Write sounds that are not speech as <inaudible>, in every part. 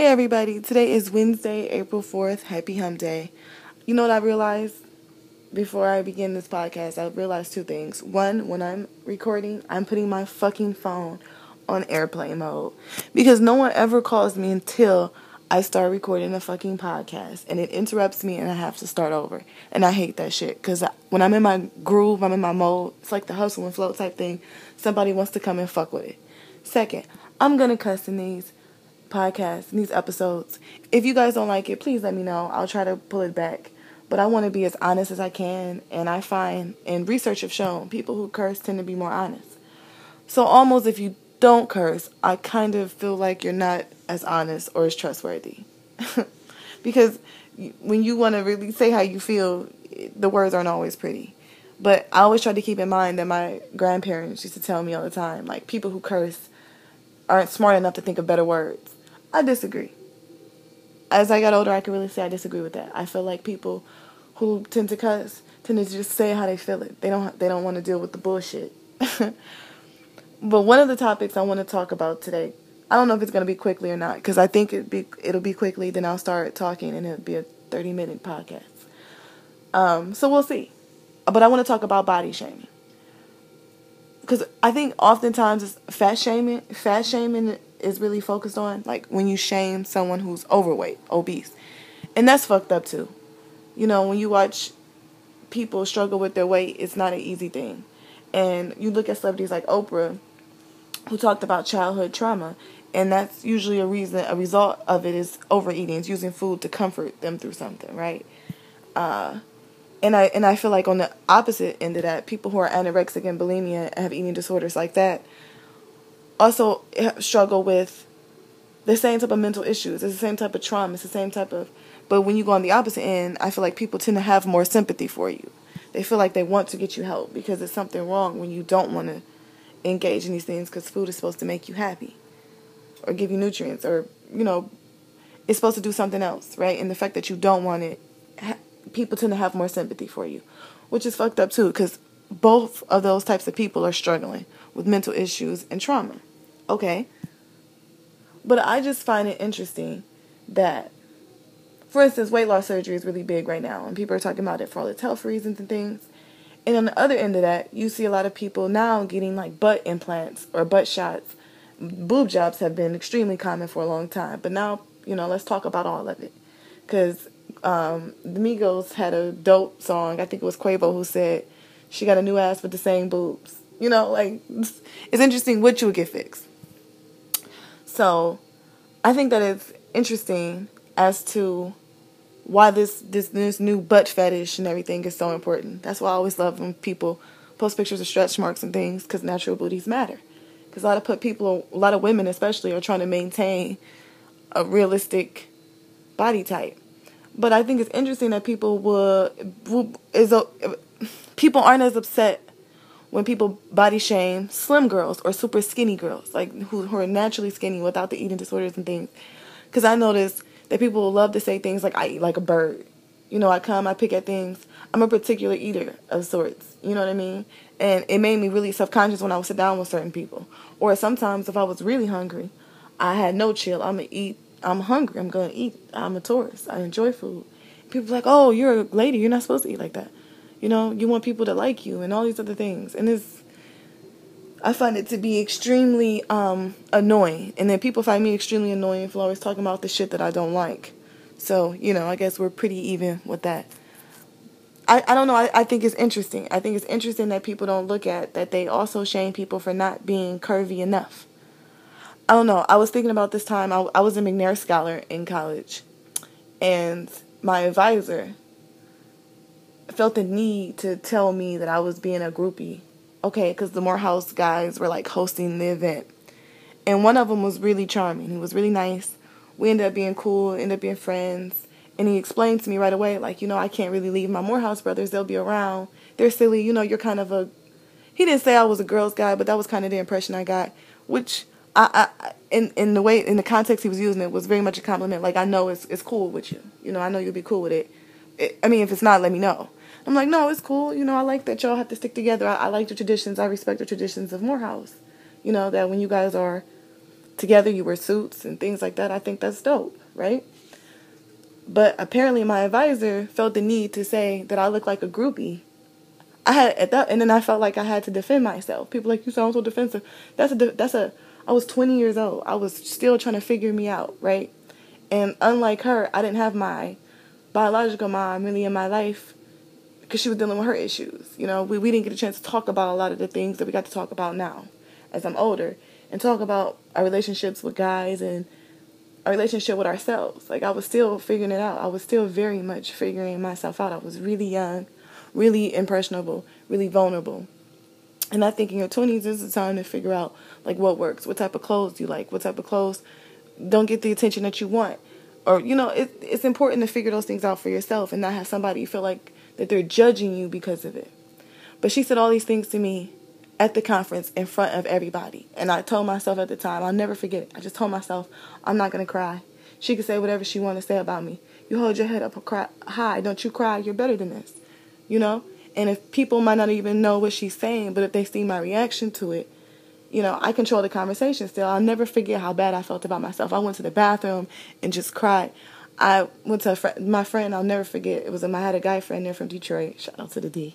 Hey everybody, today is Wednesday, April 4th. Happy Hump Day. You know what I realized before I begin this podcast? I realized two things. One, when I'm recording, I'm putting my fucking phone on airplane mode because no one ever calls me until I start recording a fucking podcast and it interrupts me and I have to start over. And I hate that shit because when I'm in my groove, I'm in my mode, it's like the hustle and flow type thing. Somebody wants to come and fuck with it. Second, I'm gonna cuss in these podcast, these episodes. If you guys don't like it, please let me know. I'll try to pull it back. But I want to be as honest as I can, and I find, and research have shown, people who curse tend to be more honest. So almost if you don't curse, I kind of feel like you're not as honest or as trustworthy. <laughs> because when you want to really say how you feel, the words aren't always pretty. But I always try to keep in mind that my grandparents used to tell me all the time, like people who curse aren't smart enough to think of better words. I disagree. As I got older, I can really say I disagree with that. I feel like people who tend to cuss tend to just say how they feel it. They don't they don't want to deal with the bullshit. <laughs> but one of the topics I want to talk about today, I don't know if it's going to be quickly or not because I think it be it'll be quickly then I'll start talking and it'll be a 30 minute podcast. Um so we'll see. But I want to talk about body shaming because I think oftentimes it's fat shaming. Fat shaming is really focused on like when you shame someone who's overweight, obese, and that's fucked up too. You know, when you watch people struggle with their weight, it's not an easy thing. And you look at celebrities like Oprah, who talked about childhood trauma, and that's usually a reason, a result of it is overeating, it's using food to comfort them through something, right? Uh, and I and I feel like on the opposite end of that, people who are anorexic and bulimia have eating disorders like that also struggle with the same type of mental issues. It's the same type of trauma. It's the same type of. But when you go on the opposite end, I feel like people tend to have more sympathy for you. They feel like they want to get you help because there's something wrong when you don't want to engage in these things because food is supposed to make you happy or give you nutrients or you know it's supposed to do something else, right? And the fact that you don't want it people tend to have more sympathy for you, which is fucked up too, because both of those types of people are struggling with mental issues and trauma. Okay. But I just find it interesting that, for instance, weight loss surgery is really big right now, and people are talking about it for all its health reasons and things. And on the other end of that, you see a lot of people now getting like butt implants or butt shots. Boob jobs have been extremely common for a long time, but now, you know, let's talk about all of it. Because um, the Migos had a dope song. I think it was Quavo who said she got a new ass with the same boobs. You know, like <laughs> it's interesting what you would get fixed. So, I think that it's interesting as to why this this this new butt fetish and everything is so important. That's why I always love when people post pictures of stretch marks and things because natural booties matter. Because a lot of put people, a lot of women especially, are trying to maintain a realistic body type. But I think it's interesting that people will, will is a, people aren't as upset when people body shame slim girls or super skinny girls, like who, who are naturally skinny without the eating disorders and things. Because I notice that people love to say things like, I eat like a bird. You know, I come, I pick at things. I'm a particular eater of sorts. You know what I mean? And it made me really self conscious when I would sit down with certain people. Or sometimes if I was really hungry, I had no chill. I'm going to eat I'm hungry. I'm gonna eat. I'm a tourist. I enjoy food. People like, oh, you're a lady. You're not supposed to eat like that. You know, you want people to like you and all these other things. And it's, I find it to be extremely um, annoying. And then people find me extremely annoying for always talking about the shit that I don't like. So, you know, I guess we're pretty even with that. I, I don't know. I, I think it's interesting. I think it's interesting that people don't look at that they also shame people for not being curvy enough. I don't know. I was thinking about this time. I, I was a McNair scholar in college, and my advisor felt the need to tell me that I was being a groupie. Okay, because the Morehouse guys were like hosting the event, and one of them was really charming. He was really nice. We ended up being cool, ended up being friends. And he explained to me right away, like, you know, I can't really leave my Morehouse brothers. They'll be around. They're silly. You know, you're kind of a. He didn't say I was a girl's guy, but that was kind of the impression I got, which I, I, in in the way in the context he was using it was very much a compliment. Like I know it's it's cool with you. You know, I know you'll be cool with it. it I mean, if it's not, let me know. I'm like, no, it's cool. You know, I like that y'all have to stick together. I, I like the traditions. I respect the traditions of Morehouse. You know that when you guys are together, you wear suits and things like that. I think that's dope, right? But apparently, my advisor felt the need to say that I look like a groupie. I had at that, and then I felt like I had to defend myself. People like you sound so defensive. That's a that's a. I was 20 years old. I was still trying to figure me out, right? And unlike her, I didn't have my biological mom really in my life because she was dealing with her issues. You know, we, we didn't get a chance to talk about a lot of the things that we got to talk about now as I'm older and talk about our relationships with guys and our relationship with ourselves. Like I was still figuring it out. I was still very much figuring myself out. I was really young, really impressionable, really vulnerable. And I think in your 20s is the time to figure out like what works, what type of clothes you like, what type of clothes don't get the attention that you want. Or you know, it, it's important to figure those things out for yourself and not have somebody you feel like that they're judging you because of it. But she said all these things to me at the conference in front of everybody. And I told myself at the time, I'll never forget it. I just told myself, I'm not going to cry. She could say whatever she want to say about me. You hold your head up high. Don't you cry. You're better than this. You know? And if people might not even know what she's saying, but if they see my reaction to it, you know, I control the conversation still. I'll never forget how bad I felt about myself. I went to the bathroom and just cried. I went to fr- my friend, I'll never forget. It was a, I had a guy friend there from Detroit. Shout out to the D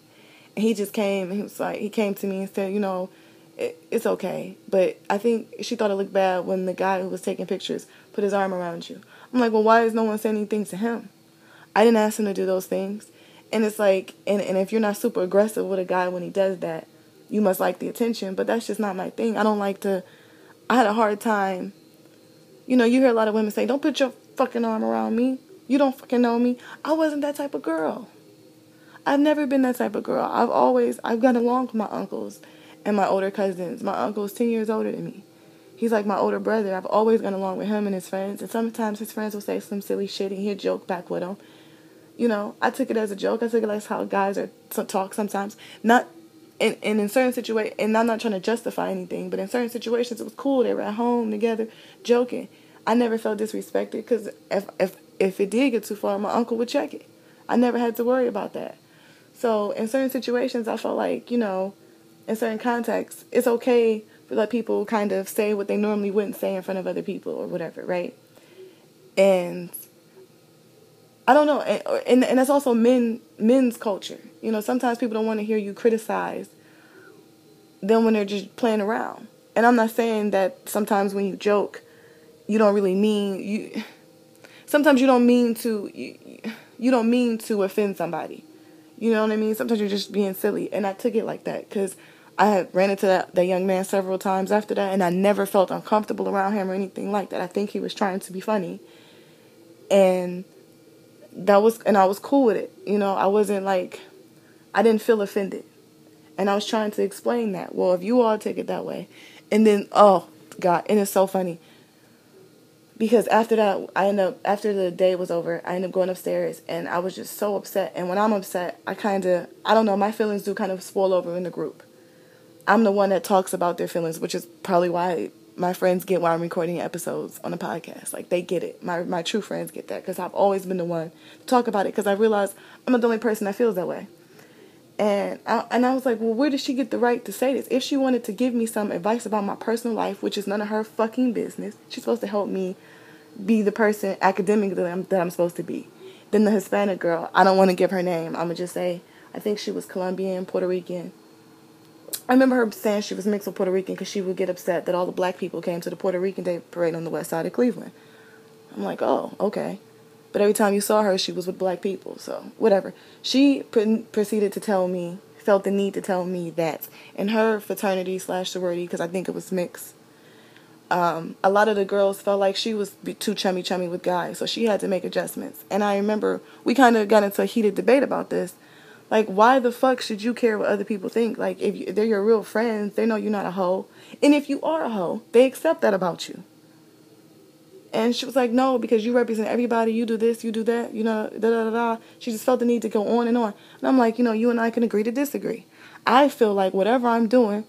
And he just came he was like, he came to me and said, you know, it, it's okay. But I think she thought it looked bad when the guy who was taking pictures put his arm around you. I'm like, well, why is no one saying anything to him? I didn't ask him to do those things. And it's like, and, and if you're not super aggressive with a guy when he does that, you must like the attention. But that's just not my thing. I don't like to, I had a hard time. You know, you hear a lot of women say, don't put your fucking arm around me. You don't fucking know me. I wasn't that type of girl. I've never been that type of girl. I've always I've gotten along with my uncles and my older cousins. My uncle's ten years older than me. He's like my older brother. I've always gotten along with him and his friends. And sometimes his friends will say some silly shit and he'll joke back with them. You know, I took it as a joke. I took it as how guys are talk sometimes. Not and, and in certain situations, and I'm not trying to justify anything, but in certain situations, it was cool. They were at home together, joking. I never felt disrespected because if if if it did get too far, my uncle would check it. I never had to worry about that. So in certain situations, I felt like, you know, in certain contexts, it's okay for let people kind of say what they normally wouldn't say in front of other people or whatever, right? And I don't know, and and, and that's also men men's culture. You know, sometimes people don't want to hear you criticize them when they're just playing around. And I'm not saying that sometimes when you joke, you don't really mean you. Sometimes you don't mean to you, you don't mean to offend somebody. You know what I mean? Sometimes you're just being silly. And I took it like that because I had ran into that, that young man several times after that, and I never felt uncomfortable around him or anything like that. I think he was trying to be funny. And that was, and I was cool with it. You know, I wasn't like, I didn't feel offended. And I was trying to explain that. Well, if you all take it that way. And then, oh, God, and it's so funny because after that I end up after the day was over, I end up going upstairs and I was just so upset. And when I'm upset, I kind of I don't know, my feelings do kind of spoil over in the group. I'm the one that talks about their feelings, which is probably why my friends get why I'm recording episodes on the podcast. Like they get it. My my true friends get that because I've always been the one to talk about it because I realize I'm not the only person that feels that way. And I, and I was like, well, where did she get the right to say this? If she wanted to give me some advice about my personal life, which is none of her fucking business, she's supposed to help me be the person academically that I'm, that I'm supposed to be. Then the Hispanic girl, I don't want to give her name. I'm gonna just say I think she was Colombian, Puerto Rican. I remember her saying she was mixed with Puerto Rican because she would get upset that all the black people came to the Puerto Rican Day parade on the west side of Cleveland. I'm like, oh, okay. But every time you saw her, she was with black people. So, whatever. She proceeded to tell me, felt the need to tell me that in her fraternity slash sorority, because I think it was mixed, um, a lot of the girls felt like she was too chummy chummy with guys. So she had to make adjustments. And I remember we kind of got into a heated debate about this. Like, why the fuck should you care what other people think? Like, if, you, if they're your real friends, they know you're not a hoe. And if you are a hoe, they accept that about you. And she was like, no, because you represent everybody. You do this, you do that, you know, da da da da. She just felt the need to go on and on. And I'm like, you know, you and I can agree to disagree. I feel like whatever I'm doing,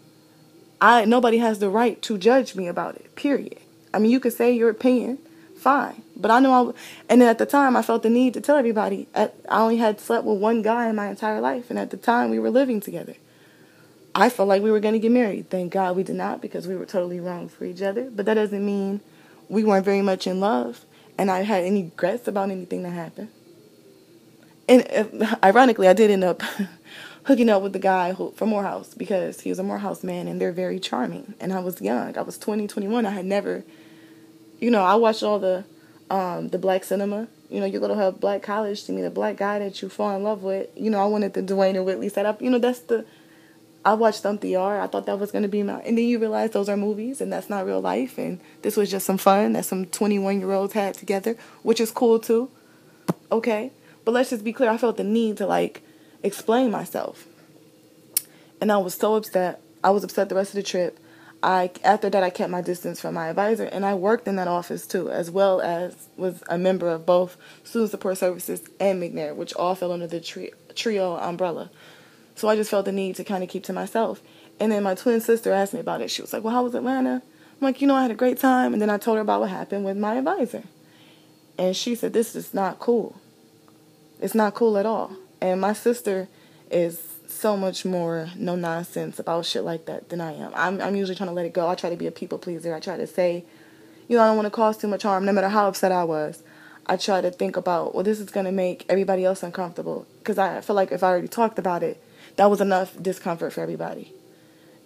I nobody has the right to judge me about it. Period. I mean, you could say your opinion, fine. But I know I, and then at the time, I felt the need to tell everybody. I only had slept with one guy in my entire life, and at the time, we were living together. I felt like we were going to get married. Thank God we did not because we were totally wrong for each other. But that doesn't mean we weren't very much in love and I had any regrets about anything that happened. And uh, ironically, I did end up <laughs> hooking up with the guy who, from Morehouse because he was a Morehouse man and they're very charming. And I was young. I was 20, 21. I had never, you know, I watched all the um, the black cinema. You know, you go to a black college to meet a black guy that you fall in love with. You know, I wanted the Dwayne and Whitley setup. You know, that's the. I watched Thump the Yard. I thought that was going to be my. And then you realize those are movies and that's not real life. And this was just some fun that some 21 year olds had together, which is cool too. Okay. But let's just be clear. I felt the need to like explain myself. And I was so upset. I was upset the rest of the trip. I after that I kept my distance from my advisor and I worked in that office too, as well as was a member of both Student Support Services and McNair, which all fell under the tri- trio umbrella. So I just felt the need to kind of keep to myself. And then my twin sister asked me about it. She was like, "Well, how was Atlanta?" I'm like, "You know, I had a great time." And then I told her about what happened with my advisor, and she said, "This is not cool. It's not cool at all." And my sister is so much more no nonsense about shit like that than I am. I'm I'm usually trying to let it go. I try to be a people pleaser. I try to say, you know, I don't want to cause too much harm, no matter how upset I was. I try to think about, well, this is gonna make everybody else uncomfortable because I feel like if I already talked about it, that was enough discomfort for everybody.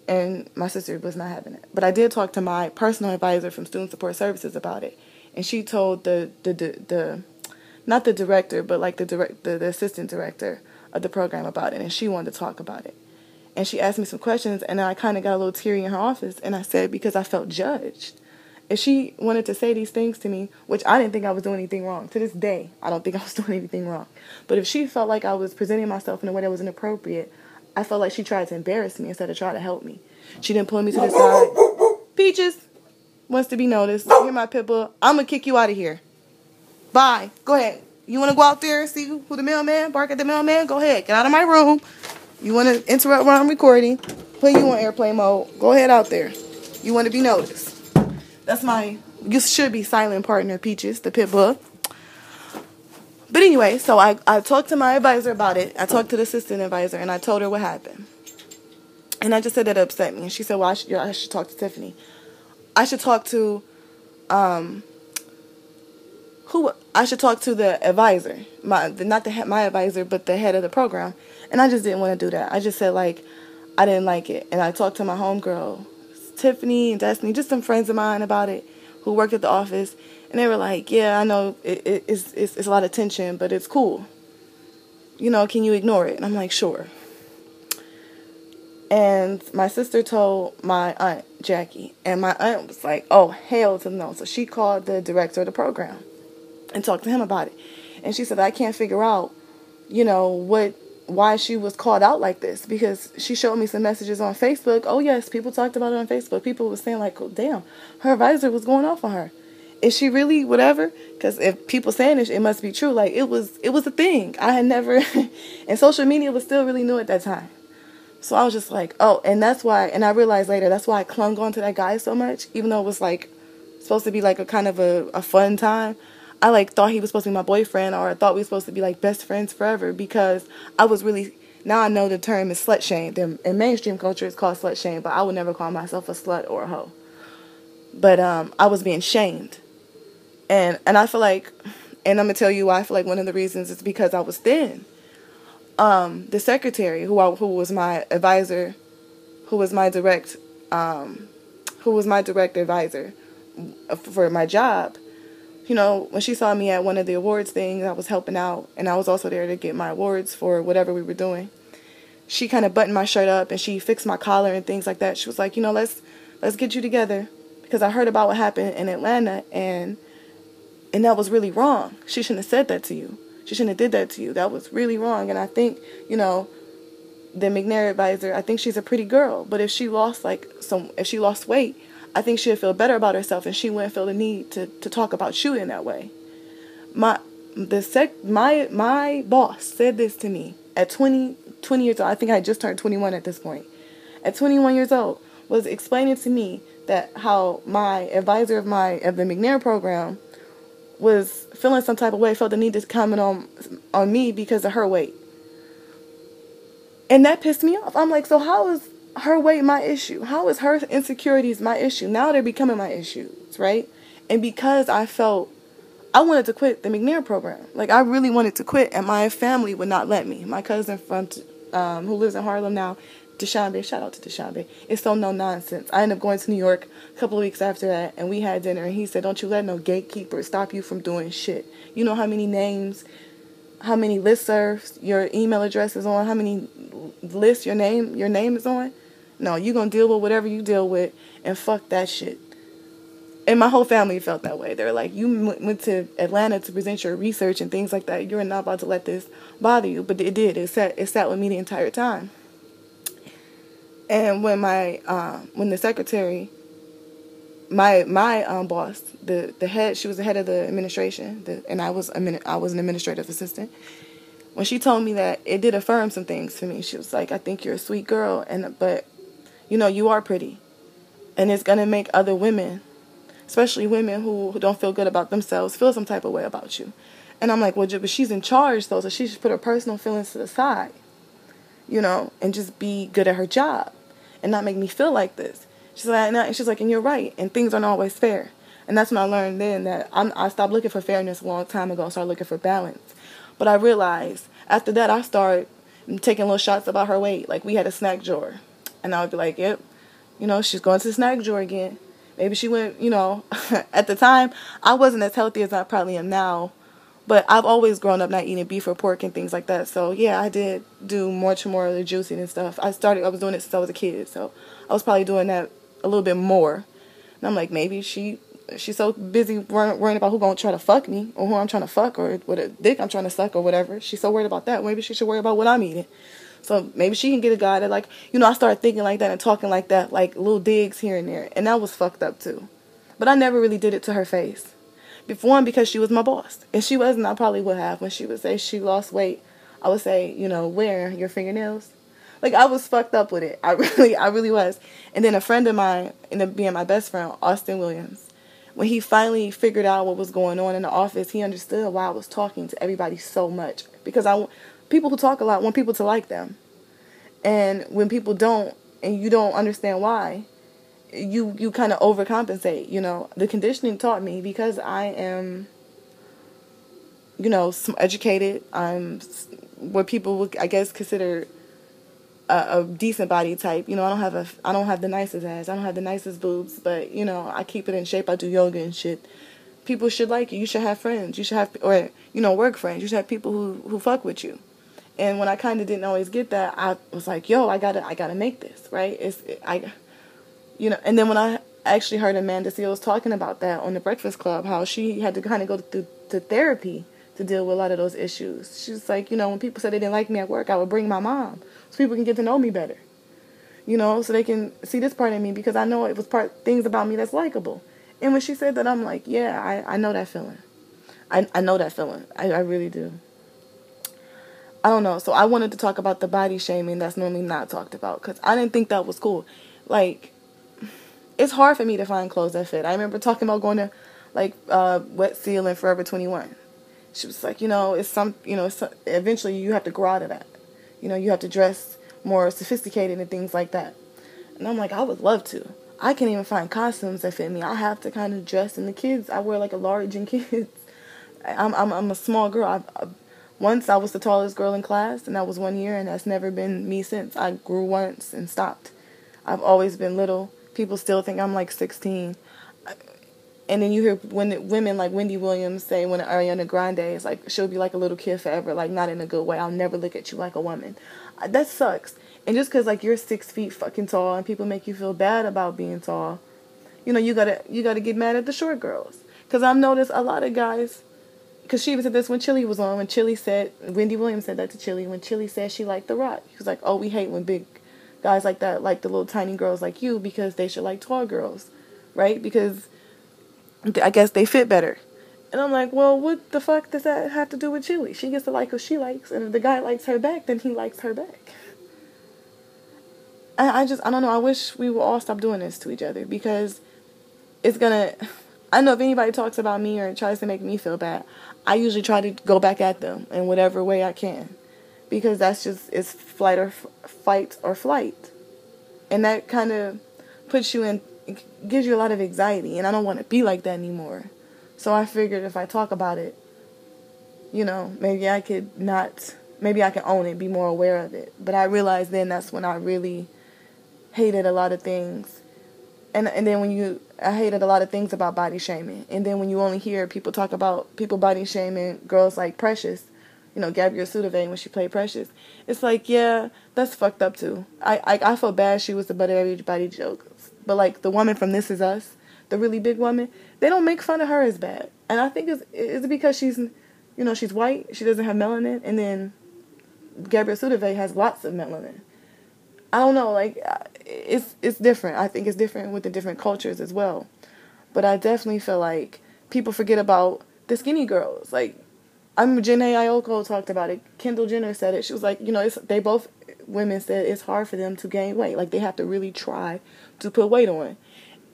And my sister was not having it. But I did talk to my personal advisor from Student Support Services about it, and she told the the the, the not the director, but like the direct the, the assistant director of the program about it, and she wanted to talk about it. And she asked me some questions, and I kind of got a little teary in her office, and I said, because I felt judged. If she wanted to say these things to me, which I didn't think I was doing anything wrong, to this day, I don't think I was <laughs> doing anything wrong. But if she felt like I was presenting myself in a way that was inappropriate, I felt like she tried to embarrass me instead of try to help me. She didn't pull me to the side. Peaches wants to be noticed. You're my pit bull. I'm gonna kick you out of here. Bye. Go ahead. You want to go out there and see who the mailman, bark at the mailman? Go ahead. Get out of my room. You want to interrupt while I'm recording? Put you on airplane mode. Go ahead out there. You want to be noticed. That's my, you should be silent partner, Peaches, the pit bull. But anyway, so I, I talked to my advisor about it. I talked to the assistant advisor and I told her what happened. And I just said that upset me. And she said, well, I should, I should talk to Tiffany. I should talk to um, who I should talk to the advisor, my the, not the my advisor, but the head of the program. And I just didn't want to do that. I just said like I didn't like it, and I talked to my homegirl, Tiffany and Destiny, just some friends of mine about it who worked at the office, and they were like, "Yeah, I know it, it, it's, it's it's a lot of tension, but it's cool. You know, can you ignore it?" And I'm like, "Sure." And my sister told my aunt Jackie, and my aunt was like, "Oh hell to no!" So she called the director of the program and talked to him about it. And she said, I can't figure out, you know, what why she was called out like this because she showed me some messages on Facebook. Oh yes, people talked about it on Facebook. People were saying like, oh, "Damn, her advisor was going off on her." Is she really whatever? Because if people saying it, it must be true. Like it was, it was a thing. I had never, <laughs> and social media was still really new at that time. So I was just like, oh, and that's why. And I realized later that's why I clung on to that guy so much, even though it was like supposed to be like a kind of a, a fun time. I like thought he was supposed to be my boyfriend or I thought we were supposed to be like best friends forever because I was really now I know the term is slut shame. In mainstream culture it's called slut shame, but I would never call myself a slut or a hoe. But um, I was being shamed. And and I feel like and I'm gonna tell you why I feel like one of the reasons is because I was thin. Um, the secretary who I, who was my advisor, who was my direct um, who was my direct advisor for my job, you know, when she saw me at one of the awards things, I was helping out, and I was also there to get my awards for whatever we were doing. She kind of buttoned my shirt up and she fixed my collar and things like that. She was like, you know, let's let's get you together because I heard about what happened in Atlanta and and that was really wrong. She shouldn't have said that to you. She shouldn't have did that to you. That was really wrong. And I think, you know, the McNair advisor, I think she's a pretty girl, but if she lost like some if she lost weight, I think she'd feel better about herself and she wouldn't feel the need to, to talk about you in that way. My the sec my my boss said this to me at 20, 20 years old. I think I just turned 21 at this point. At 21 years old, was explaining to me that how my advisor of my of the McNair program was feeling some type of way, felt the need to comment on on me because of her weight. And that pissed me off. I'm like, so how is her weight my issue? How is her insecurities my issue? Now they're becoming my issues, right? And because I felt I wanted to quit the McNair program. Like I really wanted to quit, and my family would not let me. My cousin from um, who lives in Harlem now, Deshaunbe, shout out to Deshaunbe. It's so no nonsense. I ended up going to New York a couple of weeks after that, and we had dinner. And he said, "Don't you let no gatekeeper stop you from doing shit. You know how many names, how many listservs your email address is on, how many lists your name your name is on. No, you're gonna deal with whatever you deal with, and fuck that shit." and my whole family felt that way. They're like, you went to Atlanta to present your research and things like that. You're not about to let this bother you, but it did. It sat it sat with me the entire time. And when my uh, when the secretary, my my um, boss, the the head, she was the head of the administration, the, and I was a I was an administrative assistant. When she told me that, it did affirm some things for me. She was like, "I think you're a sweet girl, and but, you know, you are pretty, and it's gonna make other women especially women who, who don't feel good about themselves, feel some type of way about you. And I'm like, well, but she's in charge though, so she should put her personal feelings to the side, you know, and just be good at her job, and not make me feel like this. She's like, and she's like, and you're right, and things aren't always fair. And that's when I learned then that I'm, I stopped looking for fairness a long time ago, started looking for balance. But I realized after that, I started taking little shots about her weight. Like we had a snack drawer, and I would be like, yep, you know, she's going to the snack drawer again. Maybe she went, you know, <laughs> at the time, I wasn't as healthy as I probably am now. But I've always grown up not eating beef or pork and things like that. So yeah, I did do more of the juicing and stuff. I started, I was doing it since I was a kid. So I was probably doing that a little bit more. And I'm like, maybe she she's so busy worrying about who gonna try to fuck me or who I'm trying to fuck or what a dick I'm trying to suck or whatever. She's so worried about that. Maybe she should worry about what I'm eating. So maybe she can get a guy that like you know I started thinking like that and talking like that like little digs here and there and that was fucked up too. But I never really did it to her face. Before one because she was my boss. If she wasn't, I probably would have. When she would say she lost weight, I would say, you know, where your fingernails. Like I was fucked up with it. I <laughs> really, I really was. And then a friend of mine, ended up being my best friend, Austin Williams. When he finally figured out what was going on in the office, he understood why I was talking to everybody so much because I people who talk a lot want people to like them. And when people don't and you don't understand why, you you kind of overcompensate, you know. The conditioning taught me because I am you know, educated, I'm what people would I guess consider a, a, decent body type. You know, I don't have a I don't have the nicest ass. I don't have the nicest boobs, but you know, I keep it in shape. I do yoga and shit. People should like you. You should have friends. You should have or you know, work friends. You should have people who who fuck with you. And when I kind of didn't always get that, I was like, "Yo, I gotta, I gotta make this right." It's I, you know. And then when I actually heard Amanda Seales talking about that on the Breakfast Club, how she had to kind of go through to therapy to deal with a lot of those issues. She's like, you know, when people said they didn't like me at work, I would bring my mom so people can get to know me better. You know, so they can see this part of me because I know it was part things about me that's likable. And when she said that, I'm like, yeah, I, I know that feeling. I I know that feeling. I, I really do. I don't know. So I wanted to talk about the body shaming that's normally not talked about because I didn't think that was cool. Like, it's hard for me to find clothes that fit. I remember talking about going to like uh, Wet Seal and Forever 21. She was like, you know, it's some, you know, eventually you have to grow out of that. You know, you have to dress more sophisticated and things like that. And I'm like, I would love to. I can't even find costumes that fit me. I have to kind of dress. And the kids, I wear like a large in kids. <laughs> I'm I'm I'm a small girl. I've, I've once I was the tallest girl in class, and that was one year, and that's never been me since. I grew once and stopped. I've always been little. People still think I'm like 16. And then you hear when women like Wendy Williams say when Ariana Grande is like she'll be like a little kid forever, like not in a good way. I'll never look at you like a woman. Uh, that sucks. And just because like you're six feet fucking tall and people make you feel bad about being tall, you know you gotta you gotta get mad at the short girls. Cause I've noticed a lot of guys because she even said this when Chilli was on. When Chilli said, Wendy Williams said that to Chilli. When Chilli said she liked The Rock, he was like, "Oh, we hate when big guys like that like the little tiny girls like you because they should like tall girls, right? Because I guess they fit better." And I'm like, "Well, what the fuck does that have to do with Chilli? She gets to like who she likes, and if the guy likes her back, then he likes her back." I, I just, I don't know. I wish we would all stop doing this to each other because it's gonna. <laughs> I know if anybody talks about me or tries to make me feel bad, I usually try to go back at them in whatever way I can, because that's just it's flight or fight or flight. and that kind of puts you in gives you a lot of anxiety and I don't want to be like that anymore. So I figured if I talk about it, you know, maybe I could not maybe I can own it, be more aware of it. But I realized then that's when I really hated a lot of things. And and then when you I hated a lot of things about body shaming. And then when you only hear people talk about people body shaming girls like Precious, you know, Gabrielle Sidibe when she played Precious, it's like, yeah, that's fucked up too. I, I I felt bad she was the butt of everybody's jokes. But like the woman from This Is Us, the really big woman, they don't make fun of her as bad. And I think it's it's because she's you know, she's white, she doesn't have melanin, and then Gabrielle Sidibe has lots of melanin. I don't know, like uh, it's it's different. I think it's different with the different cultures as well. But I definitely feel like people forget about the skinny girls. Like I'm Jhené Aiko talked about it. Kendall Jenner said it. She was like, you know, they both women said it's hard for them to gain weight. Like they have to really try to put weight on.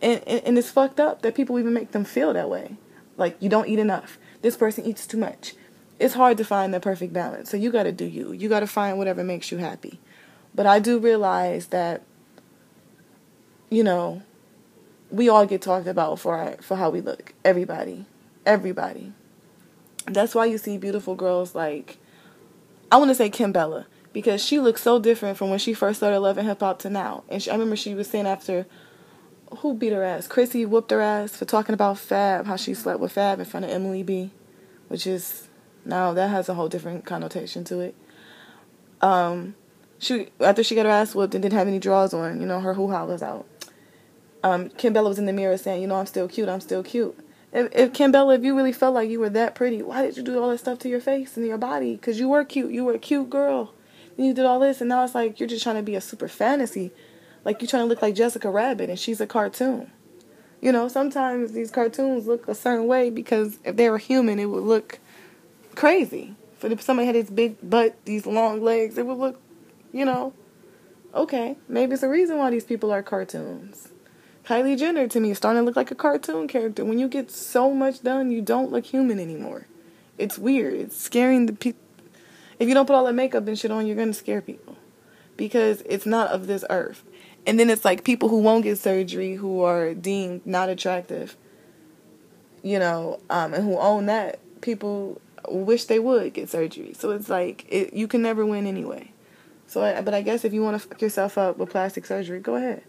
And, and and it's fucked up that people even make them feel that way. Like you don't eat enough. This person eats too much. It's hard to find the perfect balance. So you got to do you. You got to find whatever makes you happy. But I do realize that you know, we all get talked about for our, for how we look. Everybody, everybody. That's why you see beautiful girls like I want to say Kimbella because she looks so different from when she first started loving hip hop to now. And she, I remember she was saying after who beat her ass? Chrissy whooped her ass for talking about Fab, how she slept with Fab in front of Emily B, which is now that has a whole different connotation to it. Um, she after she got her ass whooped and didn't have any drawers on, you know, her hoo ha was out um, Kimbella was in the mirror saying, you know, I'm still cute, I'm still cute. If, if Kimbella, if you really felt like you were that pretty, why did you do all that stuff to your face and your body? Because you were cute, you were a cute girl. And you did all this, and now it's like you're just trying to be a super fantasy. Like you're trying to look like Jessica Rabbit, and she's a cartoon. You know, sometimes these cartoons look a certain way because if they were human, it would look crazy. But if somebody had this big butt, these long legs, it would look, you know, okay. Maybe it's a reason why these people are cartoons. Kylie Jenner to me is starting to look like a cartoon character. When you get so much done, you don't look human anymore. It's weird. It's scaring the people. If you don't put all that makeup and shit on, you're going to scare people because it's not of this earth. And then it's like people who won't get surgery who are deemed not attractive, you know, um, and who own that. People wish they would get surgery. So it's like it, you can never win anyway. So, I, but I guess if you want to fuck yourself up with plastic surgery, go ahead.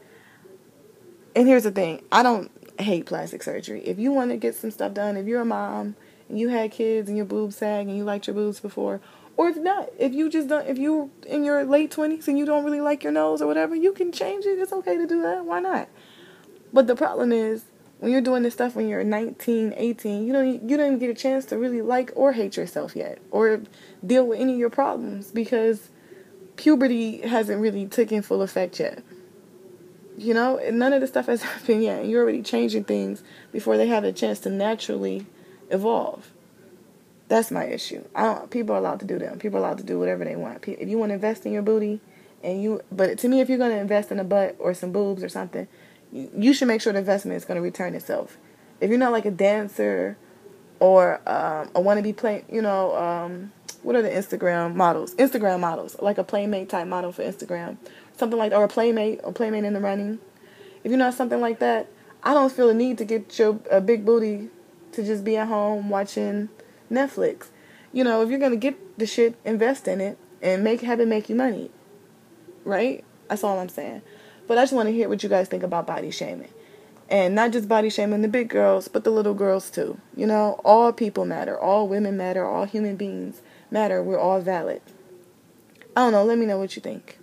And here's the thing I don't hate plastic surgery. If you want to get some stuff done, if you're a mom and you had kids and your boobs sag and you liked your boobs before, or if not, if you just don't, if you in your late 20s and you don't really like your nose or whatever, you can change it. It's okay to do that. Why not? But the problem is, when you're doing this stuff when you're 19, 18, you don't you don't even get a chance to really like or hate yourself yet or deal with any of your problems because puberty hasn't really taken full effect yet. You know, none of this stuff has <laughs> happened yet. And you're already changing things before they have a chance to naturally evolve. That's my issue. I don't. People are allowed to do them. People are allowed to do whatever they want. If you want to invest in your booty, and you, but to me, if you're going to invest in a butt or some boobs or something, you, you should make sure the investment is going to return itself. If you're not like a dancer or um, a wannabe play, you know, um, what are the Instagram models? Instagram models, like a playmate type model for Instagram, something like or a playmate or playmate in the running. If you're not something like that, I don't feel the need to get your a big booty to just be at home watching Netflix. You know, if you're gonna get the shit, invest in it and make have it make you money. Right? That's all I'm saying. But I just want to hear what you guys think about body shaming. And not just body shaming the big girls, but the little girls too. You know, all people matter. All women matter. All human beings matter. We're all valid. I don't know. Let me know what you think.